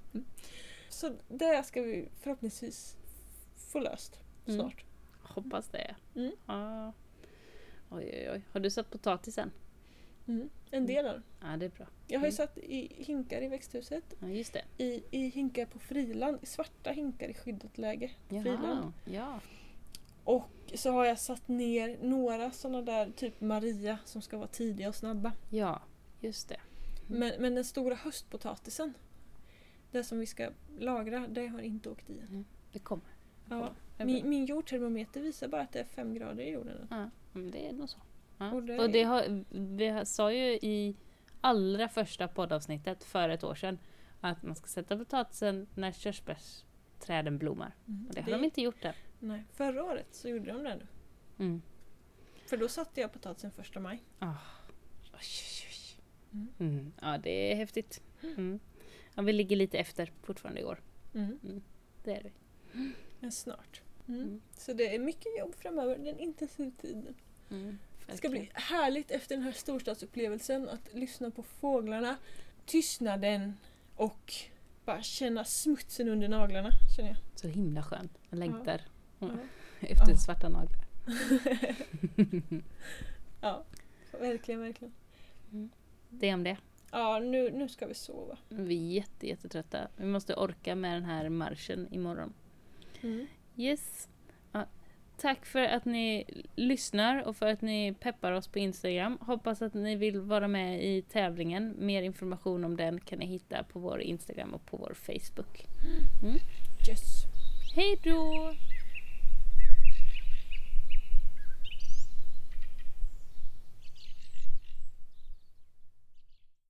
Så det ska vi förhoppningsvis få löst Mm. snart. Hoppas det. Mm. Ja. Oj, oj, oj. Har du satt potatisen? Mm. En del av. Ja, det är bra. Jag har ju Mm. satt i hinkar i växthuset, Ja, just det. i, i hinkar på friland, i svarta hinkar i skyddat läge. Friland. Jaha. Ja. Och så har jag satt ner några sådana där, typ Maria, som ska vara tidiga och snabba. Ja, just det. Mm. Men, men den stora höstpotatisen, det som vi ska lagra, det har inte åkt i än. Det kommer. Ja, Det är min, bra. min jordtermometer visar bara att det är fem grader i jorden. Ja, det är nog så. Ja. Och Och det det, är- har, vi sa ju i allra första poddavsnittet för ett år sedan att man ska sätta potatisen när träden blommar. Mm. Och det har de inte gjort än. Nej, förra året så gjorde de det nu. Mm. För då satte jag potatisen första maj. Ah. Oj, oj, oj. Mm. Mm. Ja, det är häftigt. Mm. Ja, vi ligger lite efter fortfarande i år. Mm. Det är vi. Men snart. Mm. Mm. Så det är mycket jobb framöver, det är en intensiv tid. Mm. Det ska bli härligt efter den här storstadsupplevelsen att lyssna på fåglarna, tystnaden och bara känna smutsen under naglarna. Känner jag. Så himla skönt. Jag längtar Ja. efter Ja. svarta naglar. ja, verkligen, verkligen. Det om det. Ja, nu, nu ska vi sova. Vi är jätte, jättetrötta. Vi måste orka med den här marschen imorgon. Mm. Yes. Ja, tack för att ni lyssnar och för att ni peppar oss på Instagram. Hoppas att ni vill vara med i tävlingen. Mer information om den kan ni hitta på vår Instagram och på vår Facebook. Yes. Hej då!